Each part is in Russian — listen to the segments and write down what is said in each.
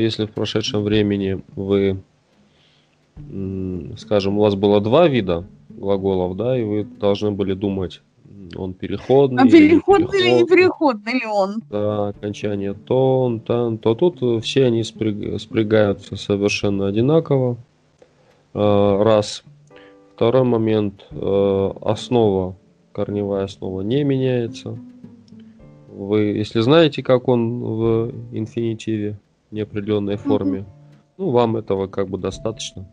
если в прошедшем времени вы, скажем, у вас было два вида глаголов, да, и вы должны были думать, он переходный. А переходный или не переходный ли он? Да, окончание тон, тан, то тут все они спрыг, спрягают совершенно одинаково. А, раз. Второй момент. Э, основа, корневая основа не меняется. Вы, если знаете, как он в инфинитиве, неопределенной форме, ну, вам этого как бы достаточно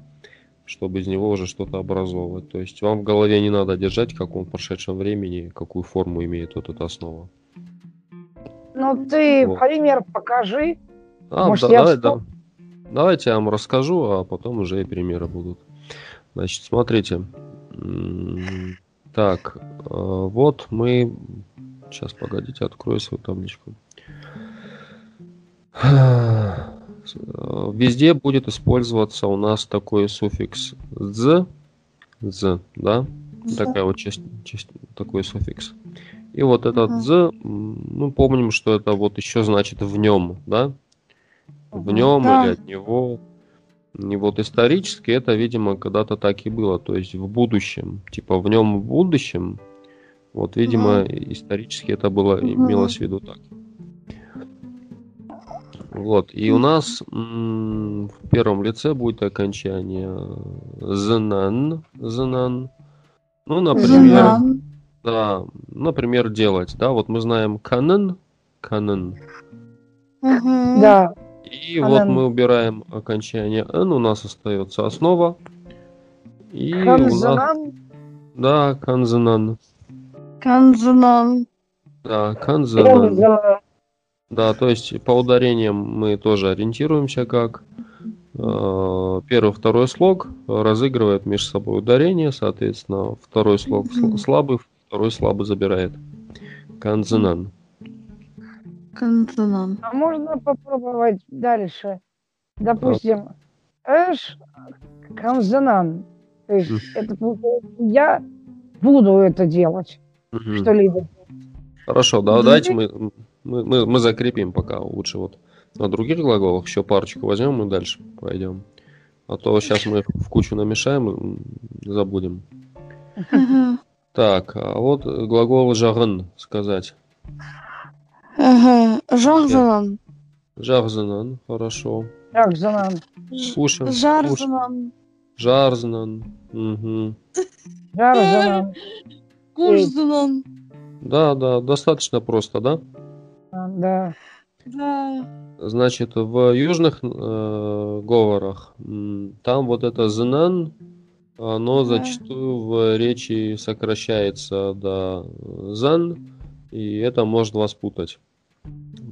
чтобы из него уже что-то образовывать. То есть вам в голове не надо держать, как он в прошедшем времени, какую форму имеет вот эта основа. Ну ты вот. пример покажи. А, Может, да, я давай, да. Давайте я вам расскажу, а потом уже и примеры будут. Значит, смотрите. Так, э, вот мы... Сейчас, погодите, открою свою табличку. Везде будет использоваться у нас такой суффикс з, з, да, такая вот часть, часть, такой суффикс. И вот этот з, ну помним, что это вот еще значит в нем, да, в нем да. или от него. И вот исторически это, видимо, когда-то так и было, то есть в будущем, типа в нем в будущем. Вот, видимо, угу. исторически это было угу. имелось в виду так. Вот. И у нас в первом лице будет окончание знан, знан. Ну, например, Знан. да, например, делать, да, вот мы знаем канен, канен. Угу. Да. И канен. вот мы убираем окончание н, у нас остается основа. И Канзанан. у нас... Да, канзанан. Канзанан. Да, канзанан. Да, то есть по ударениям мы тоже ориентируемся как. Э, первый, второй слог разыгрывает между собой ударение, соответственно, второй слог слабый, второй слабый забирает. Канзенан. Канзенан. А можно попробовать дальше? Допустим, эш канзенан. То есть это я буду это делать. Что-либо. Хорошо, да, давайте мы мы, мы, мы закрепим пока лучше вот на других глаголах. Еще парочку возьмем и дальше пойдем. А то сейчас мы в кучу намешаем и забудем. Так, а вот глагол жагын сказать. Жагзанан. Жагзанан, хорошо. Жагзанан. Слушаем. Жарзанан. Жарзанан. Угу. Жарзанан. Курзанан. Да, да, достаточно просто, да? Да. Да. Значит, в южных э, говорах там вот это знан, оно да. зачастую в речи сокращается до зан, и это может вас путать.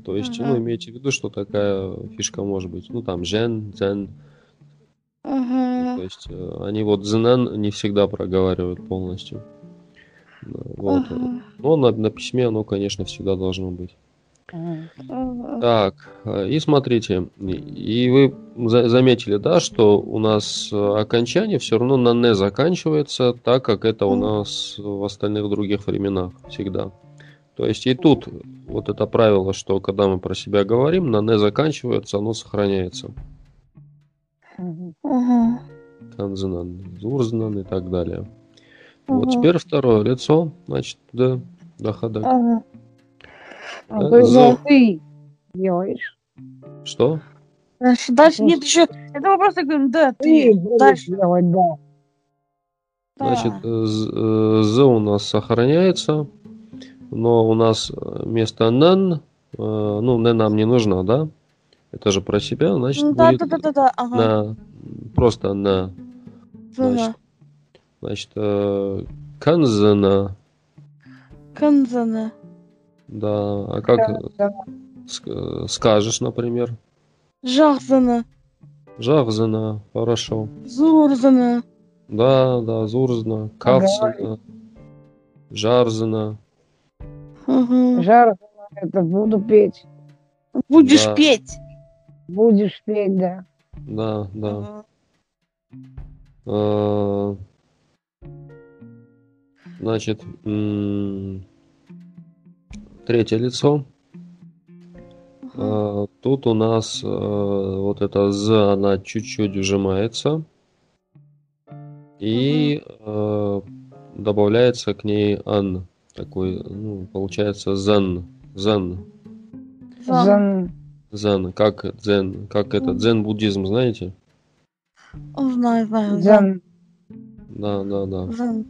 То есть, ага. ну, имейте в виду, что такая фишка может быть. Ну, там, жен, зен. Ага. То есть, э, они вот знан не всегда проговаривают полностью. Вот. Ага. Но на, на письме оно, конечно, всегда должно быть. Так, э, и смотрите, и вы заметили, да, что у нас э, окончание все равно на «не» заканчивается, так как это у нас в остальных других временах всегда. То есть и тут вот это правило, что когда мы про себя говорим, на «не» заканчивается, оно сохраняется. Канзенан, Зурзнан и так далее. Вот теперь второе лицо, значит, да, дохода. А, то есть За... ты делаешь. Что? Дальше, дальше нет еще. Это просто говорим, да, ты. ты дальше. Делать, да. Значит, з у нас сохраняется, но у нас вместо нан, э, ну, не нам не нужна, да? Это же про себя, значит, да, будет да, да, да, да. Ага. на просто на значит, значит э, канзана. Канзана. Да, а как да, да. скажешь, например? Жахзана. Жахзана, хорошо. Зурзана. Да, да, Зурзана, Кавсана, Жарзана. Угу. Жарзана, это буду петь. Будешь да. петь. Будешь петь, да. Да, да. Угу. А, значит, третье лицо. Uh-huh. тут у нас э, вот эта «з», она чуть-чуть вжимается. И э, добавляется к ней «ан». Такой, ну, получается «зен». «Зен». Зан. Зан. Зен. Как дзен. Как это дзен-буддизм, знаете? Знаю, знаю. Зан. Зан. Да, да, да. Зан.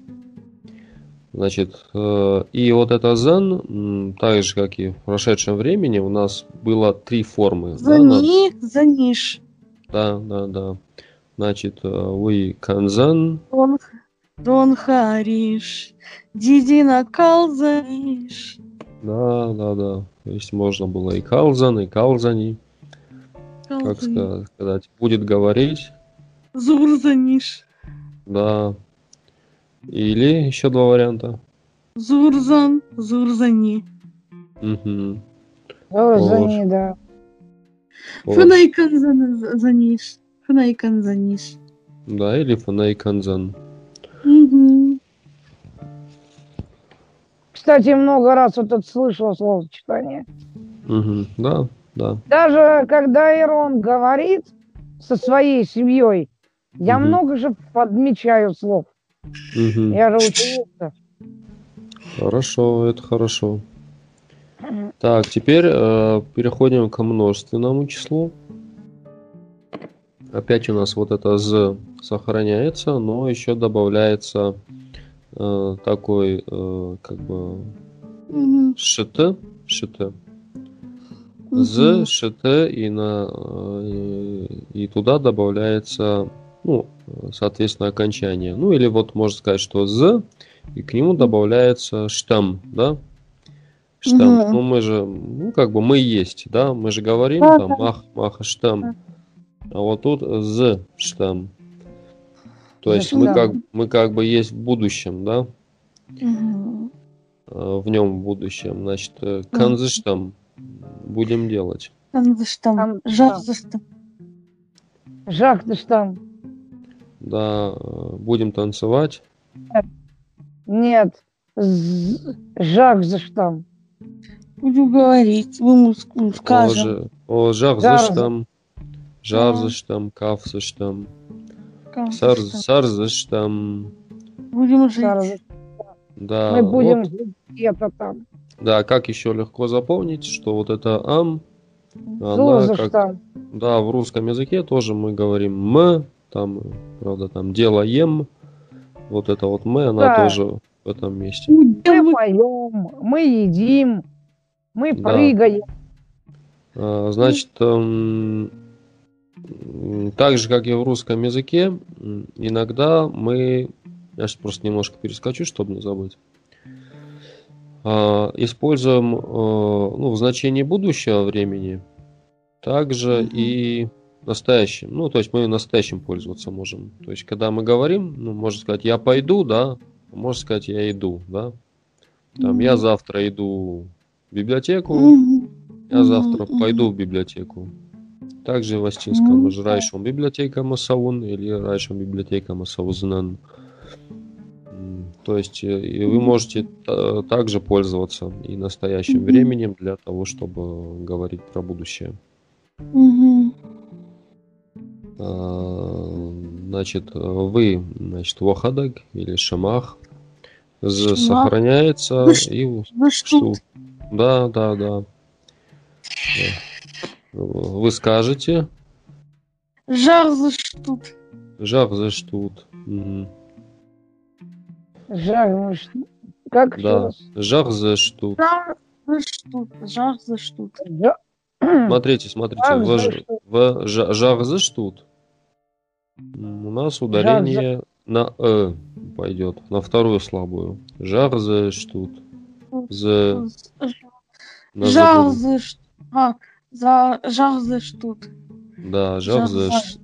Значит, э, и вот это зен, так же, как и в прошедшем времени, у нас было три формы. да, на- Зани, заниш. Да, да, да. Значит, э, вы канзан, Дон, Дон Хариш. Дидина Калзаниш. да, да, да. То есть можно было и калзан, и калзани, как Калзани. ска- сказать, будет говорить, Зурзаниш. да. Или еще два варианта. Зурзан, Зурзани. Мгм. О, Вот. Да. Вот. Заниш. Фанайкан заниш. Да, или фанай канзан. Мгм. Кстати, много раз вот это слышал словосочетание. Мгм. Да, да. Даже когда Ирон говорит со своей семьей, я Мгм. много же подмечаю слов. Мгм. Я же ученица. Хорошо, это хорошо. Так, теперь э, переходим к множественному числу. Опять у нас вот это з сохраняется, но еще добавляется э, такой э, как бы шт, шт, з, шт и на э, и туда добавляется ну соответственно окончание. Ну или вот можно сказать, что з и к нему добавляется штам, да? Штам. Мгм. Ну мы же, ну как бы мы есть, да? Мы же говорим Да, там да. мах, маха, штам. А вот тут з штам. То есть мы Штам. как, мы как бы есть в будущем, да? Э, В нем в будущем. Значит, э, канзыштам будем делать. Канзыштам. Там- Жарзыштам. Жак, ты ж там. Да, будем танцевать. Нет. Жак за что? Буду говорить. Мы ему ск- скажем. О, же- О, жарзыштам. Жарзыштам, кафсыштам. Сар- Канзыштам. Сарзыштам. Будем жить. Сар- Да, Мы будем вот, жить где-то там. да, как еще легко запомнить, что вот это ам, она за как, что? да, в русском языке тоже мы говорим м, там, правда, там делаем, вот это вот мы, она Да. тоже в этом месте. Мы поем, мы едим, мы Да. прыгаем. А, Значит, эм, так же, как и в русском языке, иногда мы, я сейчас просто немножко перескочу, чтобы не забыть, а, используем э, ну, в значении будущего времени также Мгм. и настоящим. Ну, то есть мы настоящим пользоваться можем. То есть, когда мы говорим, ну, можно сказать, я пойду, да, можно сказать, я иду, да. Там, я Мгм. завтра иду в библиотеку, Мгм. я завтра Мгм. пойду в библиотеку. Также в Астинском Мгм. же райшем библиотека Масаун или райшем библиотека Масаузнан. М, То есть э, и вы можете э, также пользоваться и настоящим Мгм. временем для того, чтобы говорить про будущее. Мгм. А, Значит, вы, значит, вахадак или шамах Шамах. сохраняется Вы и Вы что? что? Да, да, да. Вы скажете, Жар за что? жах за штут. Мгм. Жак, ну ш- как Да, жах за штут. Жар за что? Жар за что? Жа- Смотрите, смотрите, в, штут. в жа- жах за штут. У нас ударение на э пойдет, на вторую слабую. Жах за штут. За Жар за что? А, за жар что? Да, жах за Жах ш-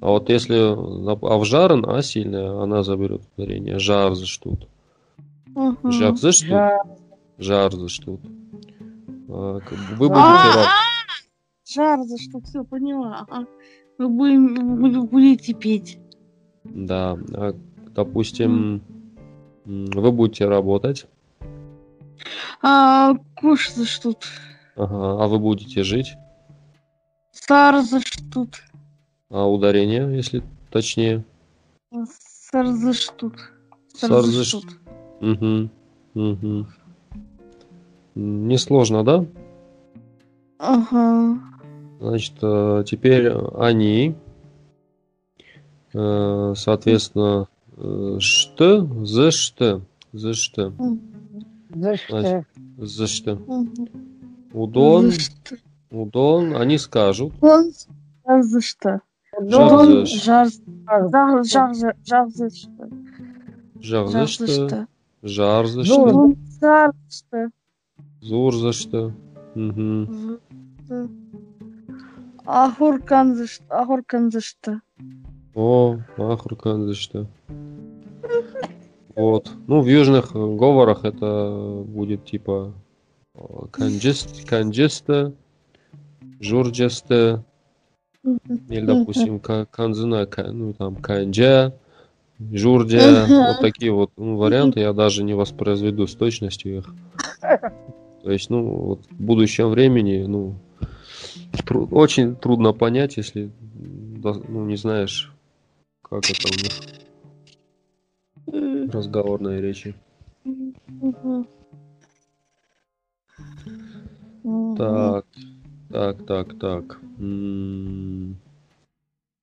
А вот если а в жарен, а сильная, она заберет ударение. Жар за штут. Мгм. Жах за штут. Жа- Жар за штут. А, к- Вы будете А, раб- Жар за что? Все, поняла. Ага. Вы вы будете петь. Да, а, допустим, вы будете работать, А, куш за что? ага, а вы будете жить. Сарзаштут. А ударение, если точнее? Сарзаштут. Сарзаштут. Угу. Угу. Несложно, да? Ага. Значит, э, теперь они, э, соответственно, что, за что, за что, За что? За. Удон, удон, они скажут. За что? Удон, Жар, жар, жар, жар, за- что? Жар за что, жар за что, жар за что? Зур за что. За- Ахуркан за что? Ахуркан за что? О, Ахуркан за что. Вот. Ну, в южных э, говорах это будет типа э, канджест, канджеста, журджеста, или, допустим, ка- канзына, ка- ну, там, канджа, журджа, вот такие вот ну, варианты, я даже не воспроизведу с точностью их. То есть, ну, вот в будущем времени, ну, тру- очень трудно понять, если, ну, не знаешь, как это у них разговорные речи. Так, так, так, так. М,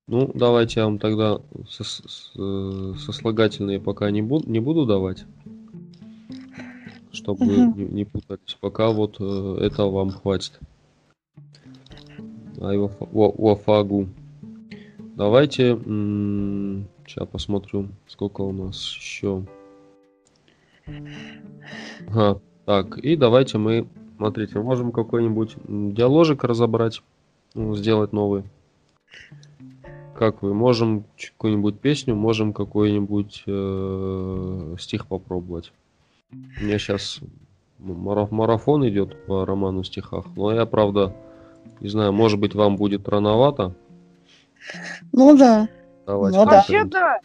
Ну, давайте я вам тогда сос- э, сослагательные пока не буду, не буду давать, чтобы Мгм. не, не путались. Пока вот э, это вам хватит. Ай, уафа- уа- уафагу. Давайте, сейчас посмотрю, сколько у нас еще. Ага, так, и давайте мы, смотрите, можем какой-нибудь м, диаложик разобрать, ну, сделать новый. Как вы? Можем какую-нибудь песню, можем какой-нибудь э, стих попробовать. У меня сейчас марафон идет по роману стихах, но я, правда, не знаю, может быть, вам будет рановато. Ну да. Давайте Ну. Вообще-то,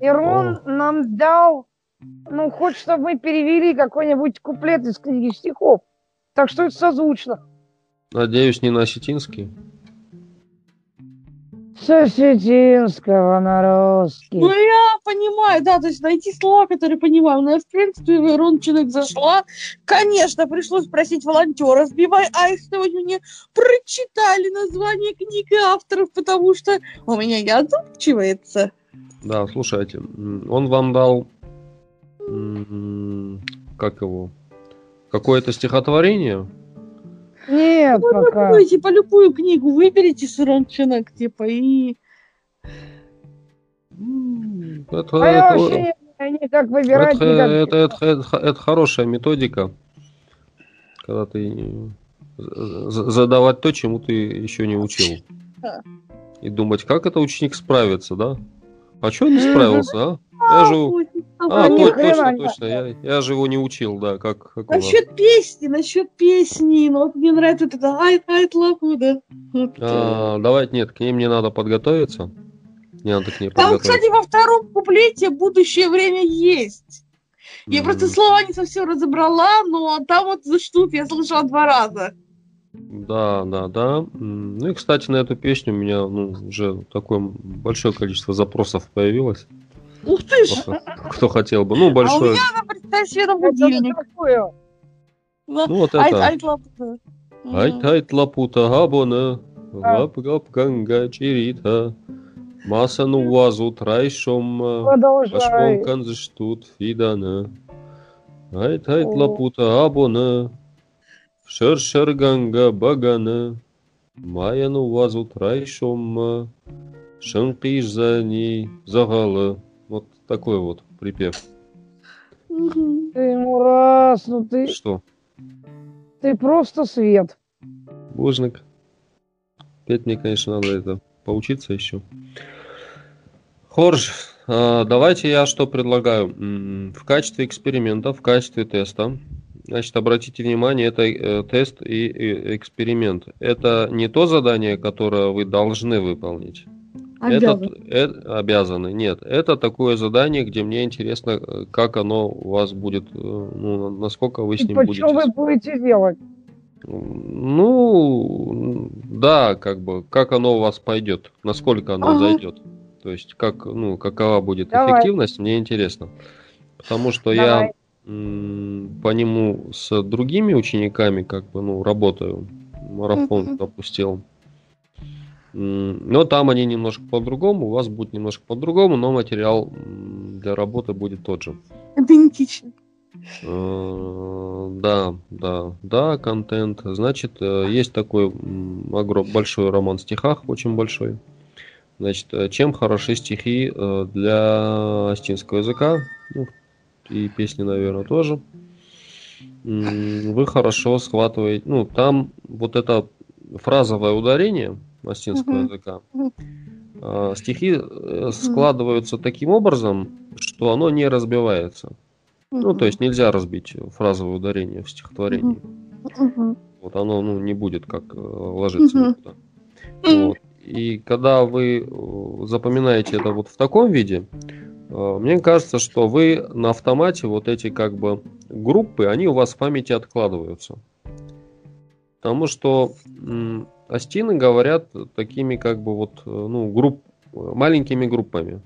Ирон нам дал, ну, хочет, чтобы мы перевели какой-нибудь куплет из книги стихов. Так что это созвучно. Надеюсь, не на осетинский. С осетинского на русский. Ну я понимаю, да, то есть найти слова, которые понимаю. Но я, в принципе, в Ирон человек зашла. Конечно, пришлось просить волонтера, сбивай аистовать мне прочитали название книг и авторов, потому что у меня не отзывчивается. Да, слушайте, он вам дал, как его, какое-то стихотворение? Нет, Ну, пока. ну, типа, любую книгу выберите с Ирончинок, типа, и... Это, А это- вообще не выбирать. это, никак. это- это- это- это хорошая методика, когда ты задавать то, чему ты еще не учил. И думать, как это ученик справится, да? А что не Мгм. справился, а? Я же... у- Ой, А, то- точно, не точно. Я, я же его не учил, да, как, как. Насчет песни, насчет песни, ну вот мне нравится вот это айт айт лапуда. Вот. А, давайте, нет, к ней мне надо подготовиться. Мне надо к ней Там, кстати, во втором куплете будущее время есть. Я просто М, слова не совсем разобрала, но там вот за штук я слышала два раза. Да, да, да. Ну и, кстати, на эту песню у меня ну, уже такое большое количество запросов появилось. Ух ты ж! Кто, хотел бы. Ну, А у меня, надо представить себе на Это будильник. Да. Ну, вот это. айт лапуда. Айт айт лапута габона, А. лап гап ганга чирита, масану вазу трайшом, Продолжай. пашмон канзштут фидана. Айт айт О. лапута абона, шер шер ганга багана, маяну вазу трайшом, шанкиш за ней загалы. Вот такой вот припев. Ты ему раз, ну ты, Что? ты просто свет. Божник. Петь мне, конечно, надо это поучиться еще. Хорж, а, давайте я что предлагаю. В качестве эксперимента, в качестве теста, значит, обратите внимание, это э, тест и эксперимент. Это не то задание, которое вы должны выполнить. Это, Обязан. э- обязаны. Нет, это такое задание, где мне интересно, э, как оно у вас будет, э, ну, насколько вы с И ним по будете. вы будете делать? Ну, да, как бы, как оно у вас пойдет, насколько оно Ага. зайдет. То есть, как, ну, какова будет Давай. эффективность, мне интересно. Потому что Давай. я м, по нему с другими учениками, как бы, ну, работаю. Марафон Мгм. запустил. Но там они немножко по-другому, у вас будет немножко по-другому, но материал для работы будет тот же. Идентично. Э, Да, да, да, контент. Значит, э, есть такой огром- большой роман в стихах, очень большой. Значит, э, чем хороши стихи для астинского языка, ну, и песни, наверное, тоже. Вы хорошо схватываете, ну, там вот это фразовое ударение астинского Мгм. языка, Мгм. э, стихи складываются таким образом, что оно не разбивается. Ну, то есть нельзя разбить фразовое ударение в стихотворении. Вот оно ну, не будет как э, ложиться никуда. Вот. И когда вы э, запоминаете это вот в таком виде, э, мне кажется, что вы на автомате вот эти как бы группы, они у вас в памяти откладываются. Потому что м, астины говорят такими как бы вот, э, ну, групп, маленькими группами.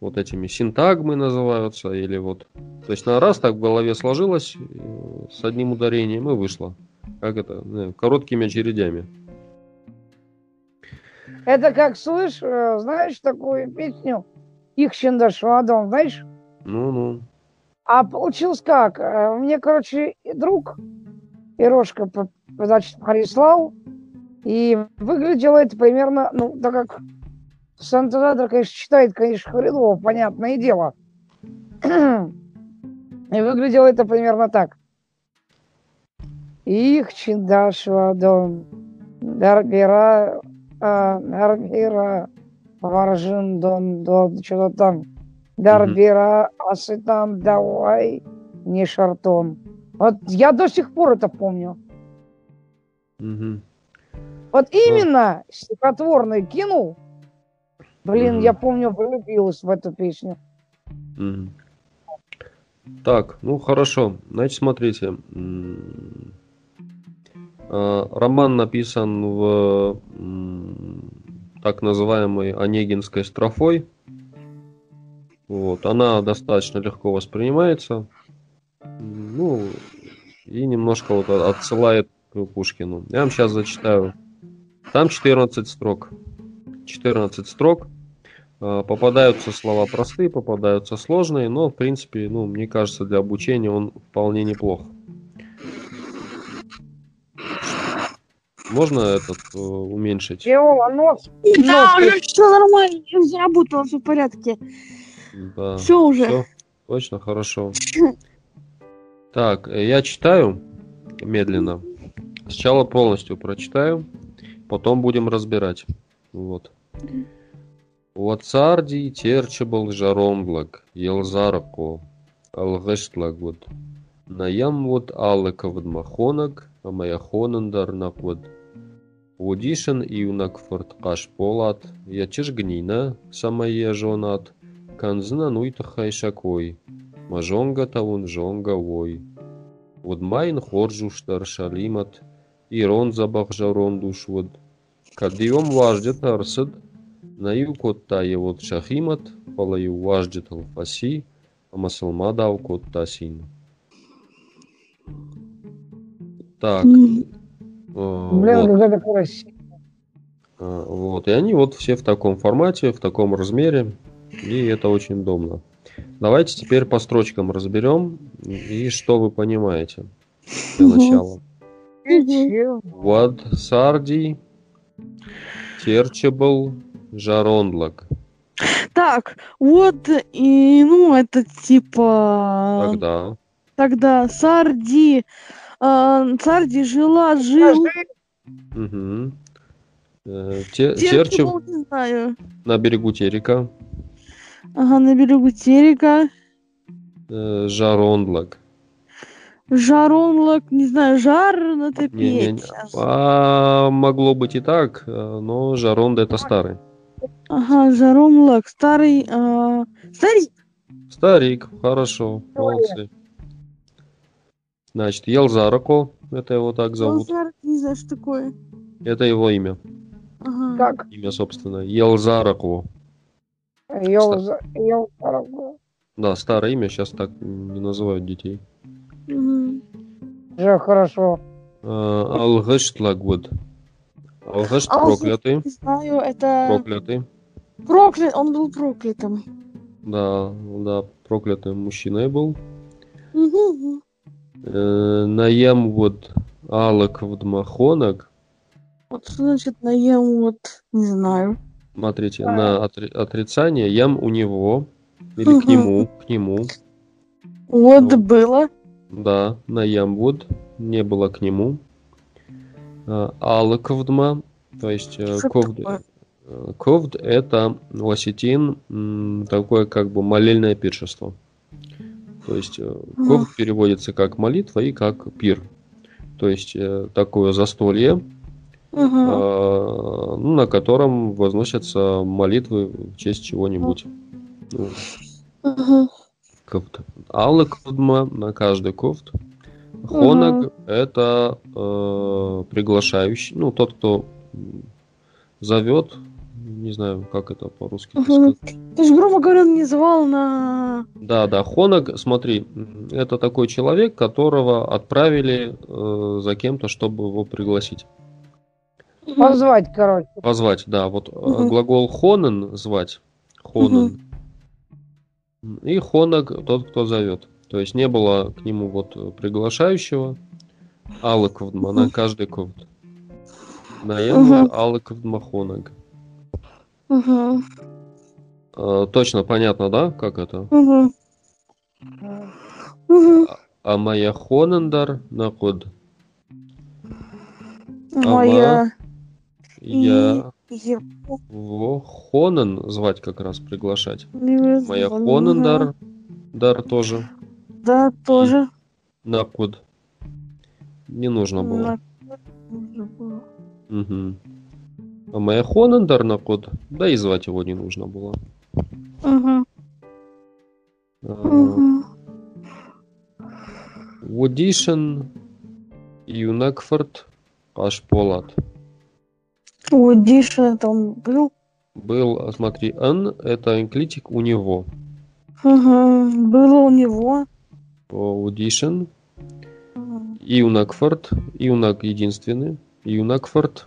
Вот этими синтагмы называются, или вот. То есть на раз так в голове сложилось э, с одним ударением и вышло. Как это? э, Короткими очередями. Это как, слышь, э, знаешь такую песню? Их Чиндашвадом, знаешь? Ну-ну. А получилось как? Э, Мне, короче, друг Ирошка, значит, прислал, и выглядело это примерно, ну, так как Сантазадр, конечно, читает, конечно, хреново, понятное дело. И выглядело это примерно так. Их чиндашвадом, дарбира, а, дарбира, варжин дон, дон, что-то там. Дарбира, асы там, давай, не шартон. Вот я до сих пор это помню. Мгм. Вот именно стихотворный кинул. Блин, Мгм. я помню, влюбилась в эту песню. Мгм. Так, ну хорошо. Значит, смотрите. Э, Роман написан в так называемой Онегинской строфой. Вот, она достаточно легко воспринимается. Ну, и немножко вот отсылает к Пушкину. Я вам сейчас зачитаю. Там 14 строк. 14 строк. А, Попадаются слова простые, попадаются сложные, но, в принципе, ну, мне кажется, для обучения он вполне неплох. Можно этот э, уменьшить? Виола, нос. Да, уже все нормально, я заработала, все в порядке. Да. Все уже. Всё? Точно, хорошо. Так, э, я читаю медленно. Сначала полностью прочитаю, потом будем разбирать. Вот. Уацарди терчебл жаромблак, елзарако, алгыштлагвуд. Наямвуд алыковд махонак, амаяхонандар наквуд. Удишен иунак форткаш полат, ячиш гнина, самая жонат, канзна нуйта хайшакой, мажонга тавун жонга вой. Удмайн хоржуштар шалимат, ирон забах жарон душвуд. Кадиом важдет арсад, наю котта вот шахимат, палаю важдет алфаси, а масалмадав котта син. Так. Э, Блин, вот. красивая. А, Вот, и они вот все в таком формате, в таком размере, и это очень удобно. Давайте теперь по строчкам разберем, и что вы понимаете для начала. Чего? Вад Сарди, Терчебл, Жарондлак. Так, вот, и, ну, это типа... Тогда. Тогда Сарди... а, Сарди жила, жил... Мгм. Э, Те- не знаю. на берегу Терека, Ага, на берегу Терека. э, Жарондлак. Жаронлок, не знаю, жар на Не, не, топе. не. А, могло быть и так, э, но Жаронд это старый. Ага, Жаронлок, старый... а, Старик. Старик, хорошо, молодцы. Значит, Елзарако, это его так зовут. Елзар, не знаю, что такое. Это его имя. Ага. Как? Имя, собственно. Елзарако. Ёлзараку. Да, старое имя, сейчас так не называют детей. Уже хорошо. А, Алгыштлагуд. Алгышт Алгышт. проклятый. Не знаю, это Проклятый. проклят, он был проклятым. Да, да, проклятым мужчиной был. Э, Наем вот Алак Вдмахонок. Вот что значит наем, вот, не знаю. Смотрите, на отри- отрицание ям у него. Или к нему, к нему. Вот Ну. было. Да, на ямвуд. Не было к нему. А, Алаковдма. То есть э, ковд. э, Ковд это лосетин, м, такое как бы молельное пиршество. То есть э, ковд переводится как молитва и как пир. То есть э, такое застолье, а, ну, на котором возносятся молитвы в честь чего-нибудь. Ну, Мгм. Ковд. Аллы ковдма на каждый ковд. Хоног это э, приглашающий, ну тот, кто зовет, не знаю, как это по-русски Мгм. сказать. То есть, грубо говоря, он не звал на... Да, да, хоног, смотри, это такой человек, которого отправили э, за кем-то, чтобы его пригласить. Позвать, короче. Позвать, да, вот Мгм. глагол хонен звать, хонен. И хоног тот, кто зовет. То есть не было к нему вот э, приглашающего. Алыковдма каждый ковд. Мгм. Наем Алыковдма хоног. Мгм. Э, Точно понятно, да, как это? Мгм. Мгм. А моя хонендар на код. Моя... Я Его хонен звать как раз приглашать. не Моя знаю. хонендар дар тоже Да, тоже. на код. Не нужно было. Нужно было. Мгм. А моя хонендар на код, да и звать его не нужно было. Мгм. А, Мгм. Водишен Юнакфорд Ашполат. У Диша там был. Был, смотри, Н это инклитик у него. Мгм. Было у него. Удишен, Мгм. Юнакфорд, Юнак единственный, Юнакфорд.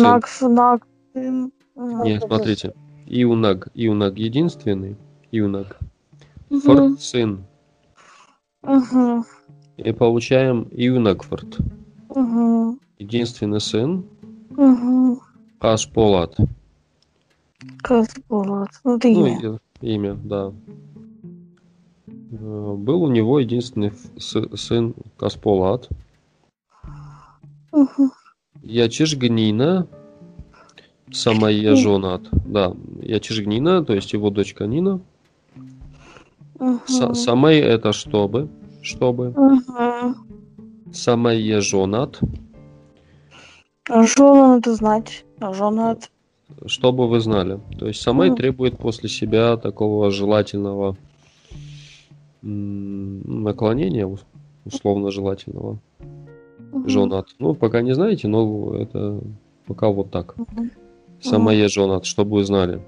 Накс, нак. сын. Мгм. Нет, смотрите, Юнак, Юнак единственный, Юнак, Мгм. Форд сын. Мгм. И получаем Юнакфорд, Мгм. Единственный сын, Мгм. Ашполат. Казбулат. Ну, это Ну, имя. и- имя, да. Э, Был у него единственный сын Касполат. Мгм. Я Чижгнина, самая жонат. Да, я Чижгнина, то есть его дочка Нина. Са- Мгм. Самай это чтобы, чтобы. Мгм. Самая жонат, А Жонат это знать. А Жонат. чтобы вы знали. То есть самай Мгм. требует после себя такого желательного наклонения, ус- условно желательного. Мгм. Жонат. Ну, пока не знаете, но это пока вот так. Мгм. Самая жонат, чтобы вы знали.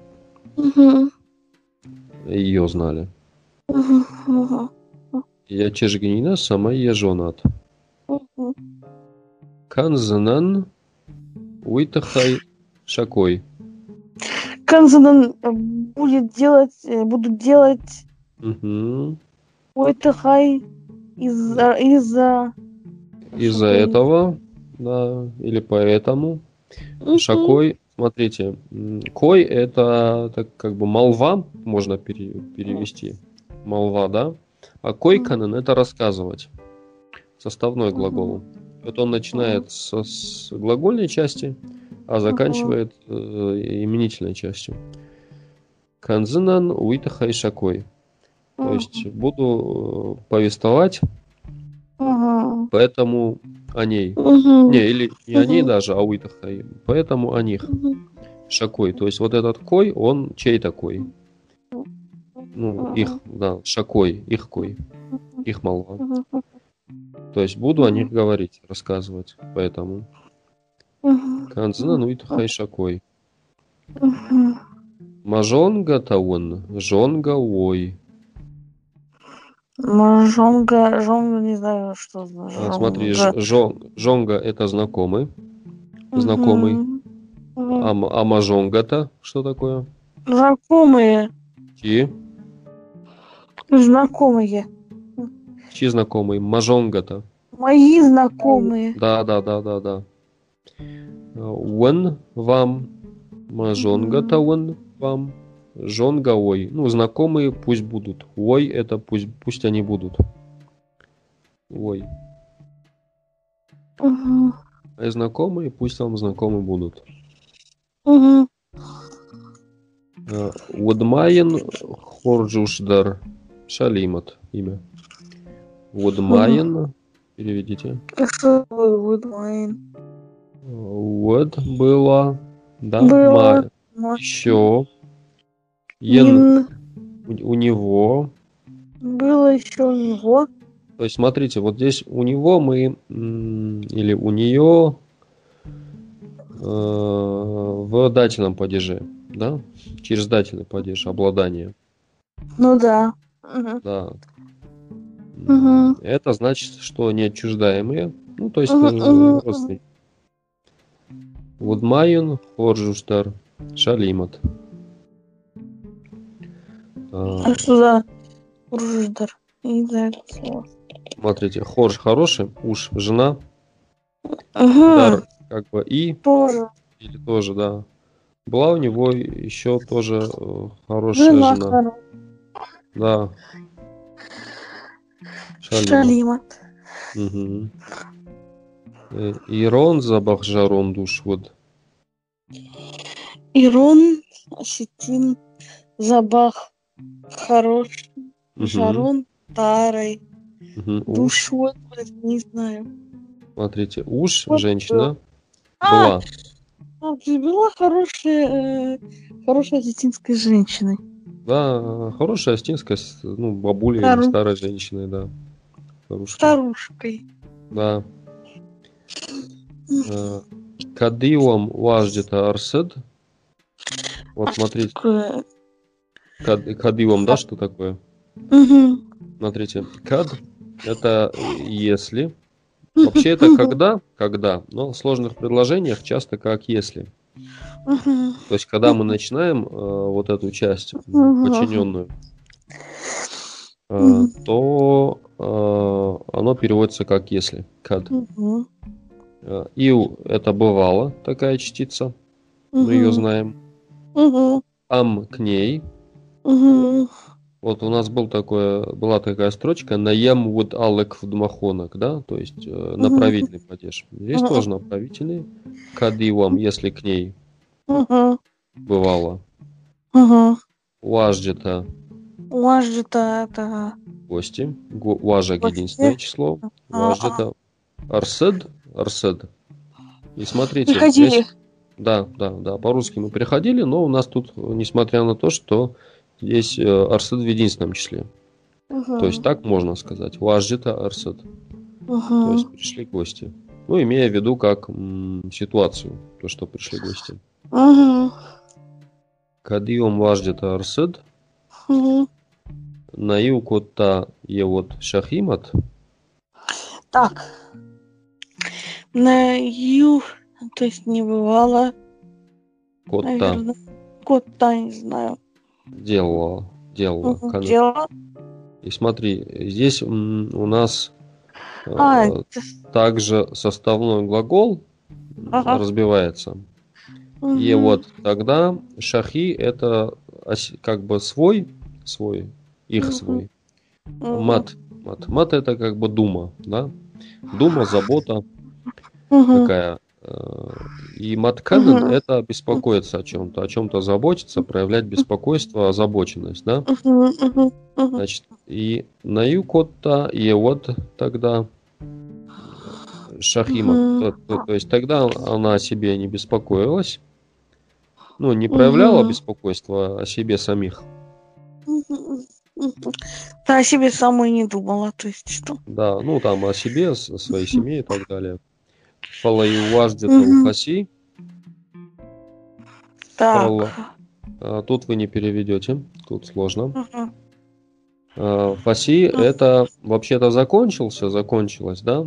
Мгм. Ее знали. Мгм. Я Чижгнина, самая жонат. Мгм. Канзанан Уитахай Шакой. Канзанан э, будет делать, э, будут делать Мгм. какой-то хай из-за из-за Из-за этого, да, или поэтому. Мгм. Шакой, смотрите, кой это так как бы молва, можно пере- перевести. Молва, да? А койканен это рассказывать. Составной глагол. Вот он начинает со- с глагольной части, а заканчивает э, именительной частью. Канзинан уитахай шакой. То есть буду э, повествовать, поэтому о ней. Не, или не о ней даже, а уитахай. Поэтому о них. Шакой. То есть вот этот кой, он чей такой? Ну, их, да, шакой, их кой. Их молва. То есть буду о них говорить, рассказывать. Поэтому канзна ну это хайшакой. Мажонга таун, жонга ой. Жонга, жонга, не знаю, что за А. Смотри, жон- жонга это знакомый, знакомый. А, а мажонга-то что такое? Знакомые, Чьи? знакомые. Чьи знакомый? Мажонга-то. Мои знакомые. Да, да, да, да, да. Уэн вам, мажонга-то уэн вам, жонга ой. Ну, знакомые пусть будут. Ой, это пусть, пусть они будут. Ой. Мгм. А знакомые пусть вам знакомы будут. Мгм. Удмайен Хорджушдар Шалимат имя. Переведите. А Что такое Woodline? Вот было, да, Было. ма- еще. Ен Ин. у, у него. Было еще у него. То есть, смотрите, вот здесь у него мы, или у нее э, в дательном падеже, да, через дательный падеж, обладание, Ну да. Да. Мгм. Это значит, что неотчуждаемые, ну, то есть э, мгм, родственники. Вудмайон, Хоржуштар, Шалимат. А, А что за? Я не знаю это слово. Смотрите, Хорж хороший, уж жена, Ага. дар как бы и, Тоже. или тоже, да. Была у него еще тоже э, хорошая Жена жена. Да. Шалима. Э, Ирон забахжарон душ вот. Ирон, Осетин, Забах, Хорош, Мгм. Жарон, Тарой, Мгм. Уж, Душот, не знаю. смотрите, уж Вот, женщина А, была. а, была хорошая, э, хорошей осетинской женщиной. Да, хорошая астинская, с- ну, бабуля Стару- старой женщиной, да. Старушка. Старушкой. Да. Э, Кадиум важдета арсед. Вот смотрите, Такое. кад- кадиум, да, что такое? Мгм. Смотрите, кад это если. Вообще это когда, когда, но в сложных предложениях часто как если. Мгм. То есть, когда мы начинаем э, вот эту часть Мгм. подчиненную, э, то оно переводится как если. Кад. Э, Ил это бывало такая частица, мы ее знаем. Ам к ней. Вот у нас был такое, была такая строчка наем вот алек в дмахонок, да, то есть э, направительный падеж. Здесь тоже направительный. Кадивам, если к ней бывало. Мгм. Уажджета это... гости. Го- Гости. единственное число. А, Уажджета арсед. Арсед. И смотрите, Приходили. здесь- Да, да, да. По-русски мы приходили, но у нас тут, несмотря на то, что здесь э, арсед в единственном числе. Мгм. То есть так можно сказать. Уажджета арсед. То Мгм. есть пришли гости. Ну, имея в виду как м, ситуацию, то, что пришли гости. Мгм. Кадиум важдета арсед, Мгм. Наил котта е вот шахимат, Так. На ю, то есть не бывало, котта наверное. Кота, не знаю. делала, делала. Кон- Дело. И смотри, здесь у нас э, А, это- также составной глагол Ага. разбивается. И Мгм. вот тогда шахи это как бы свой, свой, их свой. Мат. Мат. Мат это как бы дума, да? Дума, забота такая. Э, И матканен Мгм. это беспокоиться о чем-то, о чем-то заботиться, проявлять беспокойство, озабоченность, да? Значит, и на юкотта, и вот тогда Шахима, Мгм. то, то- то есть тогда она о себе не беспокоилась, ну, не проявляла Мгм. беспокойства о себе самих, Да, о себе самой не думала, то есть что? Да, ну там о себе, о своей семье и так далее. Фалаю важдит Мгм. хаси. Так. А, Тут вы не переведете, тут сложно. А, Фаси это вообще-то закончился, закончилось, да?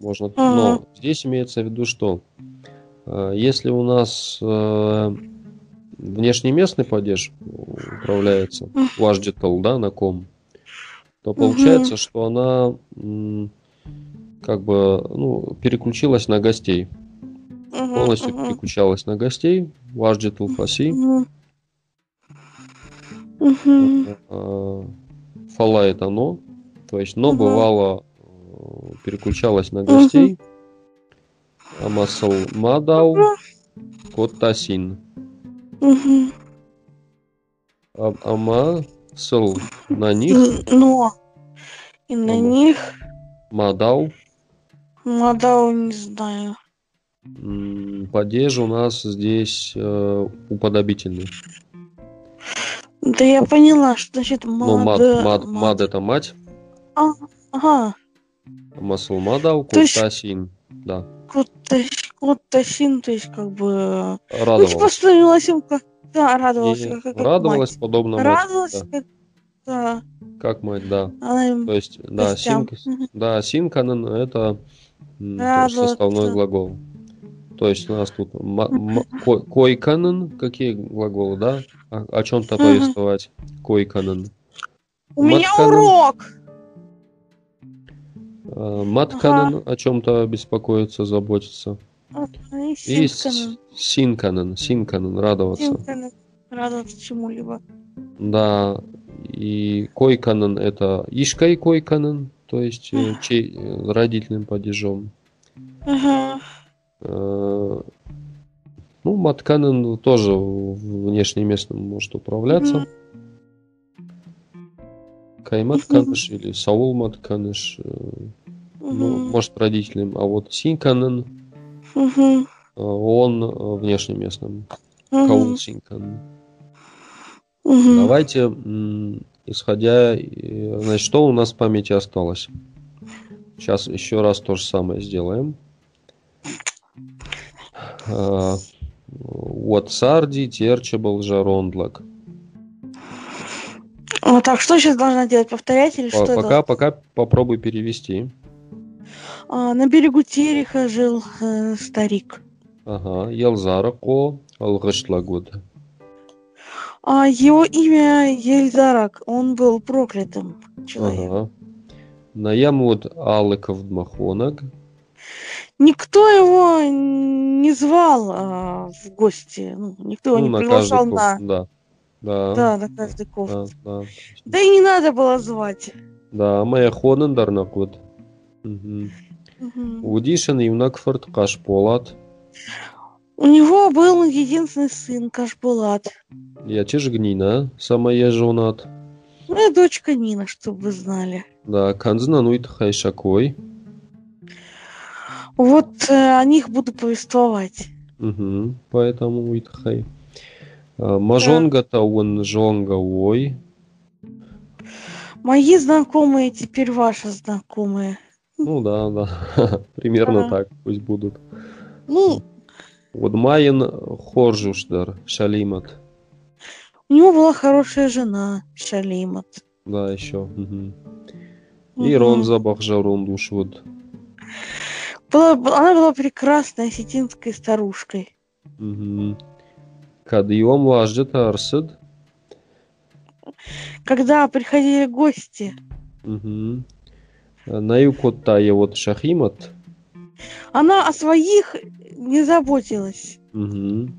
Можно, но здесь имеется в виду, что э, если у нас э, внешнеместный падеж управляется, важдитал, да, на ком, то получается, что она как бы ну, переключилась на гостей, Мгм. полностью Мгм. переключалась на гостей. Мгм. э, фала это но, то есть но бывало э, переключалась на гостей, а масл мадау коттасин. Мгм. А- Ама сыл на них Но и на Ама. них мадау Мадау не знаю. падеж у нас здесь э, уподобительный. Да я поняла, что значит Ну, мад, мада- мад, мад это мать, Ага, а масл мадау То есть- Да, Коттасин, то есть как бы... Ну, типа, радовалась. становилась им как... Да, радовалась, И как, как, радовалась мать. подобно мать. Радовалась, да. как... Да, Как мать, да. она им... То есть, да, синк, да, синканен это м, тоже Радоваться. составной глагол. То есть у нас тут ко- койканен, какие глаголы, да? О, о чем-то повествовать. Койканен. У меня урок! Э, Матканен о чем-то беспокоиться, заботиться. И И Синканен. с- синканен, синканен, радоваться. Синканен. Радоваться чему-либо. Да, и койканен это ишкай койканен, то есть э, чей, э, родительным падежом. Ага. Э, Ну, матканен тоже внешнеместным может управляться. Каймат каныш или Саул матканыш, э, ну, может родительным, а вот синканен, Мгм. э, он э, внешнеместным. Мгм. Каул синканен. Мгм. Давайте, исходя, э, значит, что у нас в памяти осталось? Сейчас еще раз то же самое сделаем. Вот Сарди, Терчебл, Жарондлак. А, так, что сейчас должна делать? Повторять или По- что? Пока, пока попробуй перевести. А, на берегу Тереха жил э, старик. Ага. Елзара Ко, Алгашлагуд. А его имя Ельзарак. Он был проклятым человеком. Ага. Наямуд Алыков Дмахонаг. Никто его не звал а, в гости. Ну, никто его Ну, не на приглашал на... Да. Да. Да, на каждый ков. Да, да. Да и не надо было звать. Да, моя хонен дарнакуд. Мгм. Мгм. Удишен юнакфорд Кашполат. У него был единственный сын Кашбулат. Я гнина, самая жонат. Ну и дочка Нина, чтобы вы знали. Да, канзна нуит хайшакой. Вот э, о них буду повествовать. Угу, поэтому уитхай. А, Мажонга тауэн жонга ой. Мои знакомые теперь ваши знакомые. Ну да, да. Примерно Ага. так пусть будут. Ну, Вот Майен Хоржушдар, Шалимат. у него была хорошая жена, Шалимат. Да, еще. мгм. И Мгм. Ронза Бахжарундушвуд. Была- она была прекрасной осетинской старушкой. Мгм. Кадьем важдет Арсид. Когда приходили гости, Мгм. Наюкоттая вот Шахимат. она о своих не заботилась. Мгм.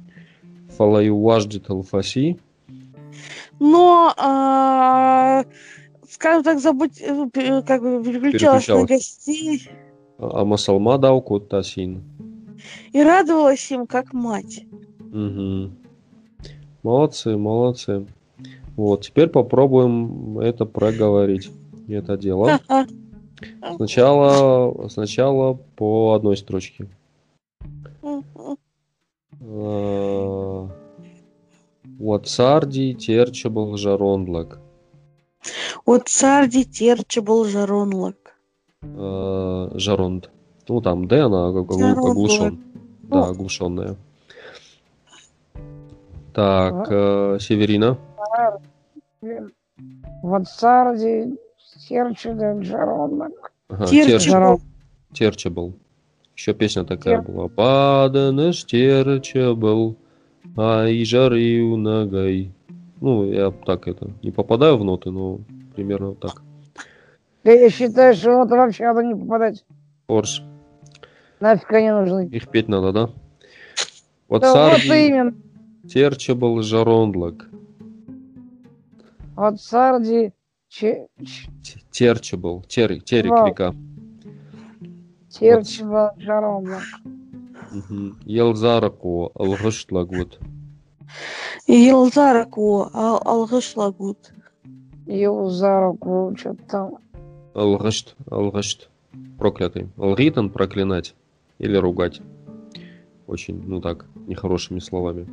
Фалаю важдет Алфаси. Но, а, скажем так, забот... э, пе- как бы переключалась на Переключалась. гостей А Масалма дау Коттасин. и радовалась им как мать. Мгм. Молодцы, молодцы. Вот, теперь попробуем это проговорить. Это дело. Ха-ха. Сначала, сначала по одной строчке. Мгм. А, Вот Сарди, Терчебл, Жарондлак. Вот царди терче был жаронлок. Э, Жаронд. Ну, там Д, она оглушен. Да, оглушенная. Так, э, Северина. Вот царди Серчуда Джаронок. Ага. Терчебл. Еще песня такая Тер- была. Паданеш Терчебл, ай жарил ногой. Ну, я так это, не попадаю в ноты, но примерно вот так. Да я считаю, что вот вообще надо не попадать. Орш. Нафиг они нужны. Их петь надо, да? Вот Да вот Сарди именно. Терчебл Жарондлак. Вот царди Че- Ч- Т- Терчебл. Тер, Терек Вау. река. Серчуда Джаронок. Мгм. Елзараку Алгыштлагут. Елзараку ал- алгышлагут. Его за руку что-то там. Алгышт. Алгышт. Проклятый. Алгитан проклинать. Или ругать. Очень, ну так, нехорошими словами.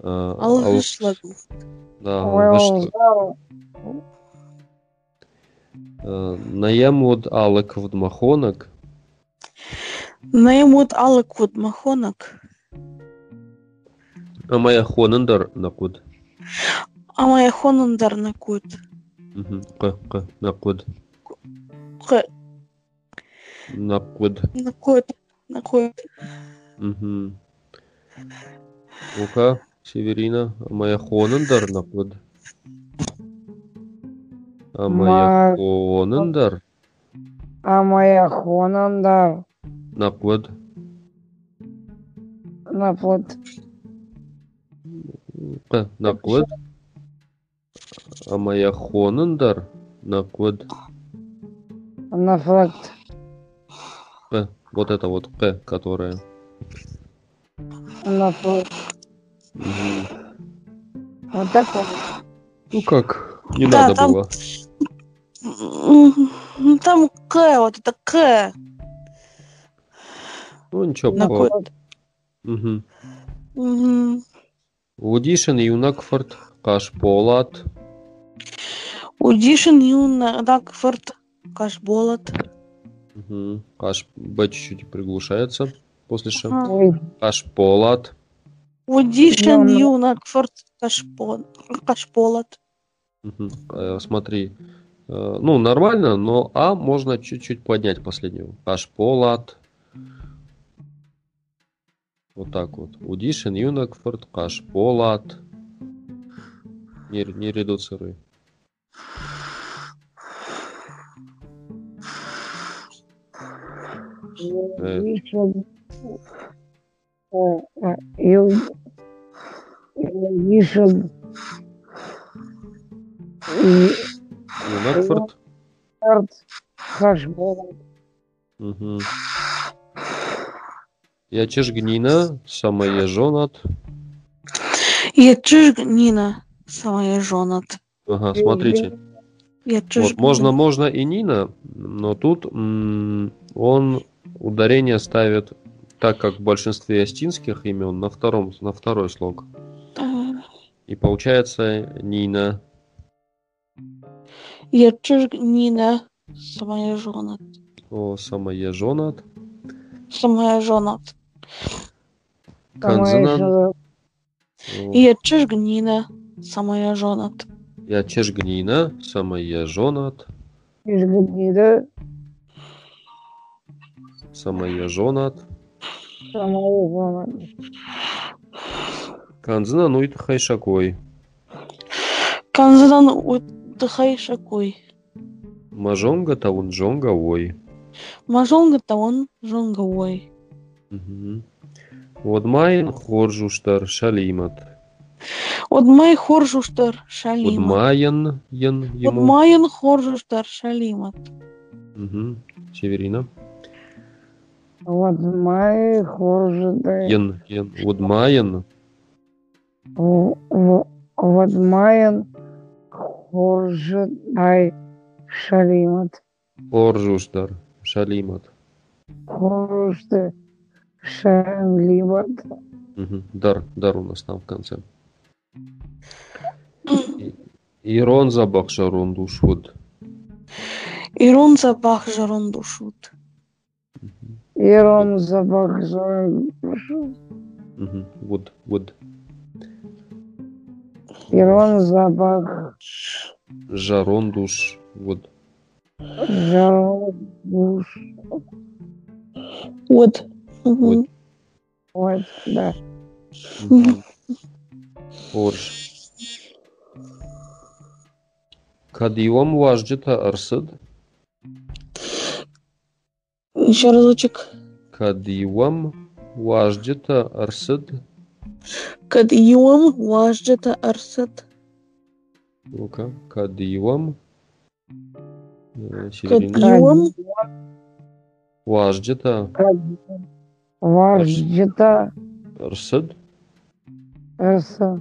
А, ал- Алгышлагут. Да, Ой, алгышт. за руку. А, Наямуд алык вдмахонок. Наемут алыкут махонок. А моя хонендар накуд. А моя хонандар накут. Мгм. К, к, накуд. Х- Накуд. Накут. Накут. Мгм. Ну-ка, Северина, а моя хонендар накуд. А моя Ма- хонендар А моя Хонандар накуд. на плот. К, накуд. А моя хонендар накуд. На флот. К, вот это вот К, которая. На. Мгм. Вот так вот. Ну как, не Да, надо там- было. М, Там К, вот это К. Ну ничего, плот. Мгм. Мгм. Удишин юнакфорд кашполат. Удишин юна Дакфорд Кашболот. Мгм. Каш Б чуть-чуть приглушается после Ш. Ага. Кашполат. Удишин Ну, ну. юна Дакфорд Кашпон- Кашполот. Э, Смотри. Э, Ну, нормально, но А можно чуть-чуть поднять последнюю. Кашполат. Вот так вот. Удишин юнакфорд кашполат. Не, не редуцируй. Э. еще. Э, э, ю- еще. И Юнакфорд. карт хашбол. Угу. Я чешгнина, самая жонат. Я Нина, самая жонат. Ага, смотрите. Я Вот, можно, можно и Нина, но тут м, он ударение ставит, так как в большинстве астинских имен, на, втором, на второй слог. И получается Нина. Я Нина, самая жонат. О, самая жонат. Самая жонат. Я Нина, самая жонат. Я чешгнина, самая жонат. гнида. Самая жонат. Ну и хайшакой. Канзан отдыхай шакой. Мажонга таун джонга ой. Мажонга таон жонговой. Мгм. Вот майн хоржуштар шалимат. От май хоржуштар Вот шалима. майен ен ему. майен хоржуштар шалимат. Мгм. Северина. Вот мои хоржеды. Ен, ен. Вот майен. В- в- Вот майен хоржедай шалимат. Хоржуштар шалимат. Хоржды шалимат. Мгм. Дар, дар у нас там в конце. Ирон забах жарон душвуд. Ирон запах жарон душут. Ирон Мгм. Вуд, вуд. Ирон запах Жарон душ. Вуд. жарон душ. Вот. Вот. Вот, да. Мгм. Орш. Кадивам важджита арсад. Еще разочек. Кадивам важджита арсад. Кадиюм важджета арсат. Ну-ка. Кадивам. Э, серединка. Кадиюм Важджита Важджита арсад. арса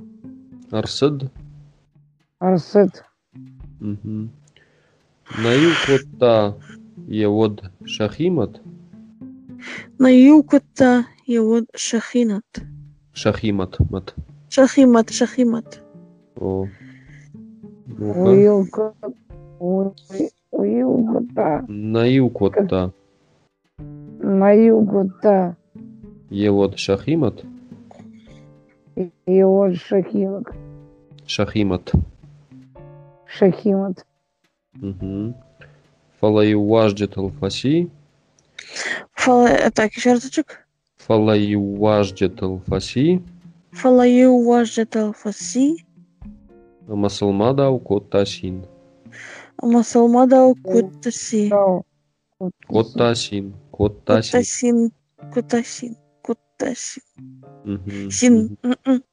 Арсад. арсет. Мгм. Наюкота евод шахимат. на юкота его шахинат. Шахимат. Мат. Шахимат, шахимат. О. Ну-ка. Уилка. Уилка. Наюкота На югу-то. евод шахимат. И вот Шахимат. Шахимат. Шахимат. Угу. Фалаю важджит алфаси. Фала... Так, еще разочек. Фалаю важджит алфаси. Фалаю важджета алфаси. Масалмада укотасин. Масалмада кутаси. Да. Коттасин. Коттасин. Кутасин. Кутасин. Кутасин. Мгм. Син. М-м.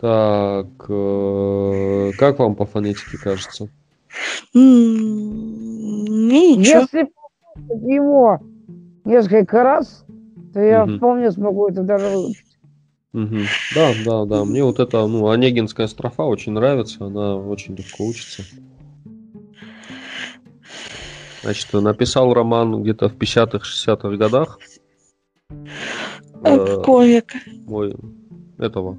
Так, э, как вам по фонетике кажется? Ничего. Если его несколько раз, то я Мгм. вполне смогу это даже выучить. Мгм. Да, да, да. Мне вот эта, ну, Онегинская строфа очень нравится, она очень легко учится. Значит, написал роман где-то в 50-х, 60-х годах. А, Э, Какого века? мой этого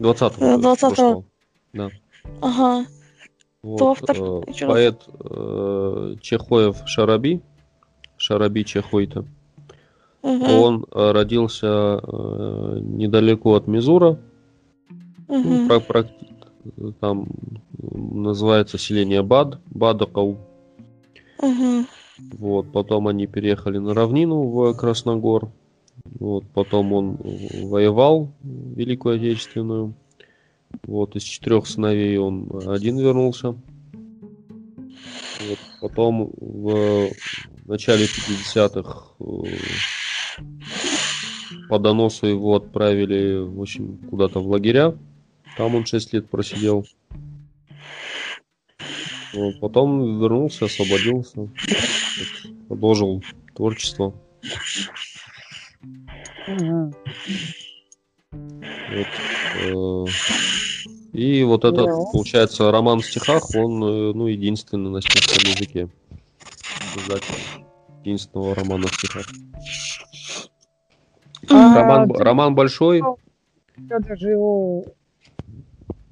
20-го. Э, то есть 20-го. прошлого. Ага. Вот, Кто автор? э, поэт э, Чехоев Шараби, Шараби Чехойта. Ага. Он э, родился э, недалеко от Мизура, ну, Ага. про- про- там называется селение Бад, Бадакау. Ага. Вот, потом они переехали на равнину в Красногор. Вот, потом он воевал Великую Отечественную. Вот, из четырех сыновей он один вернулся. Вот, потом в начале 50-х э, по доносу его отправили, в общем, куда-то в лагеря. Там он 6 лет просидел. Вот, потом вернулся, освободился. Продолжил творчество. Вот, э, и вот этот, Да. получается, роман в стихах, он, э, ну, единственный на чешском языке. Создатель единственного романа в стихах. А, Роман, ты- роман большой, Я даже его...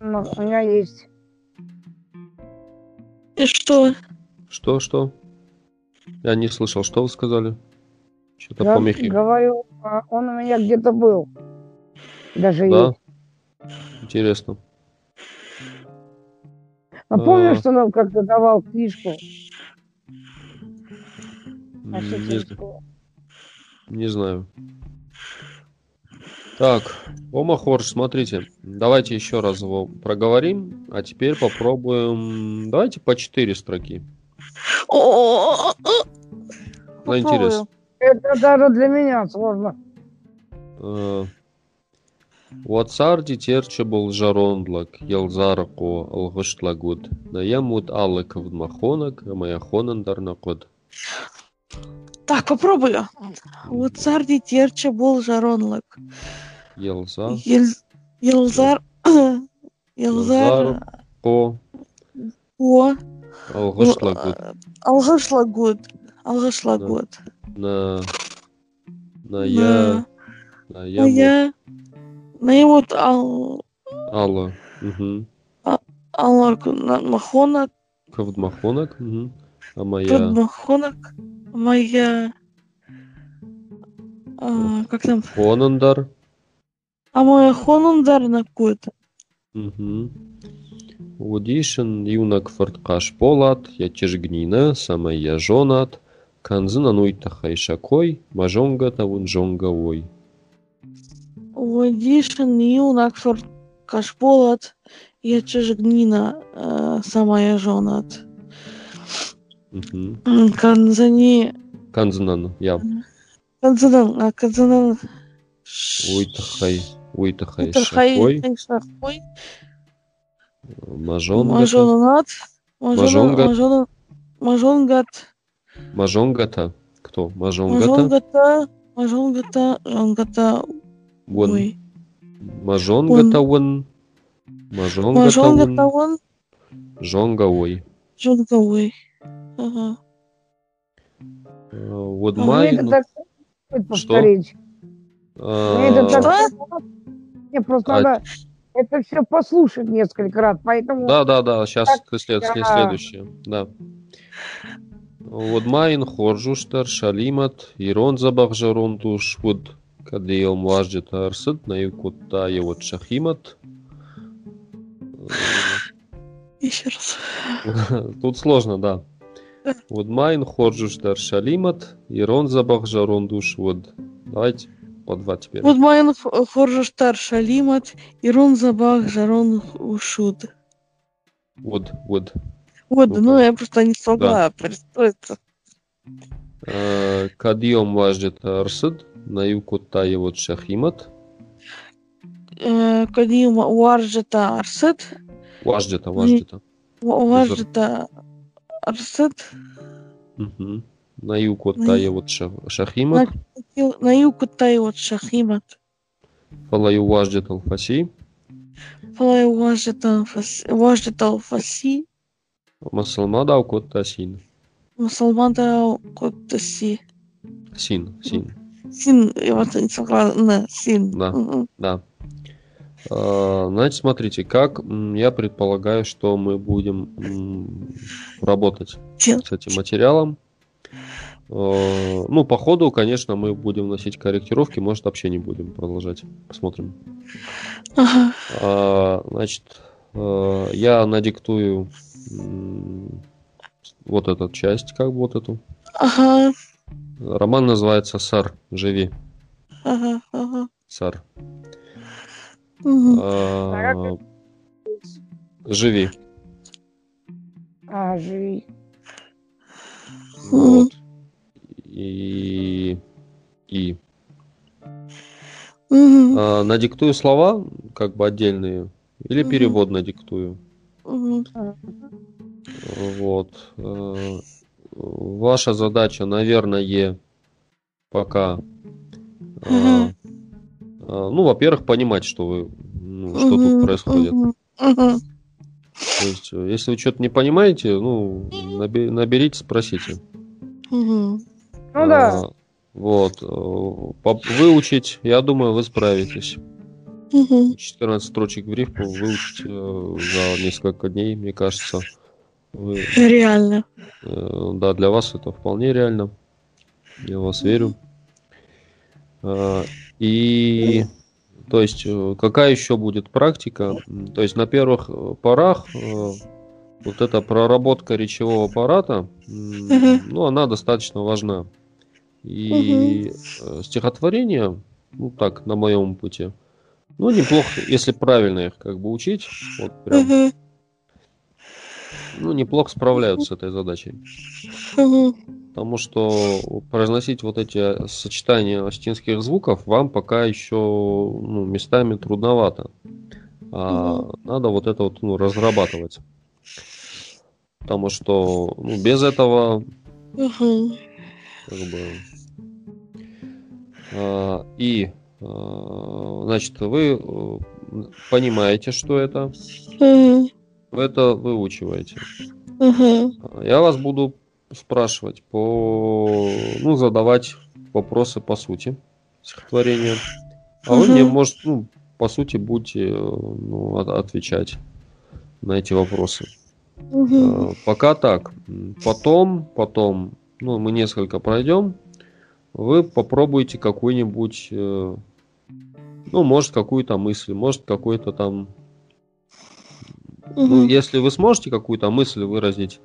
Ну, у меня есть. И что? что, что? Я не слышал, что вы сказали? Что-то Я помехи. говорю, а, он у меня где-то был. Даже Да? есть. Интересно. А помнишь, А. что нам как-то давал книжку? М, Не, з- осетинскую? не знаю. Так, Омахорж, смотрите, давайте еще раз его проговорим, а теперь попробуем, давайте по 4 строки. На интерес. Это даже для меня сложно. Уацарди терчебл жарондлак, елзарако алгышлагуд, наямут алык вдмахонок, маяхонан дарнакод. Так, попробую. Терча был жаронлак. Елза, Ел- Елзар... Елзар... по О, алгышлагуд, алгышлагуд. Алгышлагуд. на, на я, на я... Ну, вот ал... алла. Мгм. Аллах Махонак, Кавдмахонок. мгм. А моя... Махонак, моя... а, как там? Хонандар. А моя Хонундар на какую-то. Мгм. Удишин юнак форткаш полат, я чежгнина, самая я жонат, канзына нуйта хайшакой, мажонга тавун жонга ой. Водишин юнак кашполат, я чежгнина, э, самая жонат. М, Канзани... Канзынан, я. Канзанан, а Канзанан... Уйтахай, уйтахай Хай, шакой, шахой, мажонга, мажонат, Мажонгат. мажонгат, мажонгата. Кто? Мажонгата? мажонгата, мажонгата, жонгата, Вон. ой. Мажонгата вон. Мажонгата Мажонгата вон. он, Жонга ой. жонга ой. Ага. Вот май... Мне это ну, так стоит повторить. Мне. Что? Просто А- надо это все послушать несколько раз, поэтому... Да, да, да, сейчас след, след- следующее. Да. Вот майн хоржуштар шалимат ирон забахжарон туш вот кадеел млаждет арсыт на юкутта вот шахимат. Еще раз. Тут сложно, да. Вот майн хоржуштар шалимат ирон забахжарон душ вот. Давайте по два теперь. Вот Майен Хоржаштар Шалимат, Ирон Забах, Жарон Ушуд. Вот, вот. Вот, Ну-ка. ну я просто не смогла представиться. Э, кадиом на юку та его шахимат кадиом важдета арсад. важдета важдета важдета арсад. на юку та его Шахимат. На юку та его Шахимат. Фалаю важдет Алфаси. Фалаю важдет Алфаси. Масалма дал кот Тасин. Тасин. Мусалмада Коттаси. Син, син, Син, я вот не смогла, на, Син. Да. Да. А, Значит, смотрите, как я предполагаю, что мы будем работать с этим материалом. Э, Ну, по ходу, конечно, мы будем вносить корректировки, может, вообще не будем продолжать. Посмотрим. Ага. А, Значит, я надиктую вот эту часть, как бы вот эту. Ага. Роман называется «Сар. Живи». Ага. Ага. «Сар». Мгм. А, Живи. А, живи. Вот. И... И... Мгм. А, Надиктую слова, как бы отдельные, или Мгм. перевод надиктую. Мгм. Вот. Э, Ваша задача, наверное, пока, э, ну, во-первых, понимать, что вы, ну, что Мгм. тут происходит. Мгм. То есть, если вы что-то не понимаете, ну, наберите, спросите. Мгм. Ну да. А, Вот. э, поп- Выучить, я думаю, вы справитесь. Мгм. 14 строчек в рифму выучить за несколько дней, мне кажется. Вы, Реально. э, да, для вас это вполне реально. Я в вас верю. А, И, то есть, э, какая еще будет практика? То есть, на первых э, порах вот эта проработка речевого аппарата, ну, она достаточно важна. И э, стихотворение, ну так, на моем опыте, ну, неплохо, если правильно их как бы учить, вот прям, Мгм. Ну, неплохо справляются с этой задачей. Потому что произносить вот эти сочетания астинских звуков вам пока еще ну, местами трудновато. А надо вот это вот ну, разрабатывать. Потому что ну, без этого Мгм. как бы а, и а, значит вы э, понимаете, что это, Мгм. Вы это выучиваете. Мгм. Я вас буду спрашивать по, ну, задавать вопросы по сути стихотворения, а вы Мгм. мне, может, ну, по сути, будете э, ну, от- отвечать. на эти вопросы. Э, Пока так. Потом, потом, ну, мы несколько пройдем. Вы попробуйте какой-нибудь, э, ну, может, какую-то мысль, может, какой-то там... Ну, Мгм. если вы сможете какую-то мысль выразить,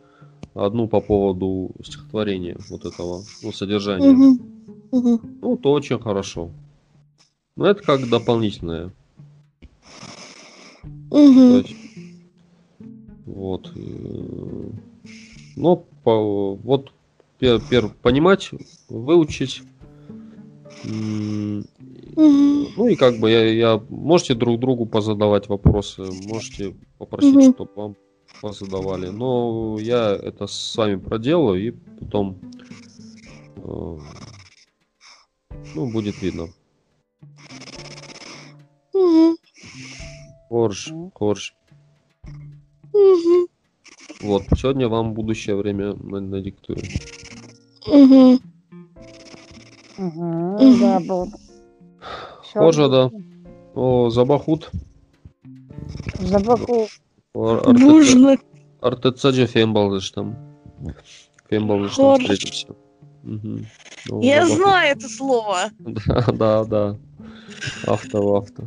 одну по поводу стихотворения вот этого, ну, содержания, Мгм. Мгм. ну, то очень хорошо. Но это как дополнительное. Есть, вот. э, Но по- вот пер, пер- понимать, выучить. Ну и как бы я, я можете друг другу позадавать вопросы, можете попросить, Мгм. чтобы вам позадавали. Но я это с вами проделаю и потом э, ну будет видно. Мгм. Корж, корж. Мгм. Вот, сегодня вам будущее время на- надиктую. Мгм. Мгм, Да, буду. Кожа, да. О, Забахут. Забаку. Бужно. Артецаджи Фембалдыш там. Фембалдыш там встретимся. О, Я Забахут. знаю это слово. Да, да, да. Авто, авто.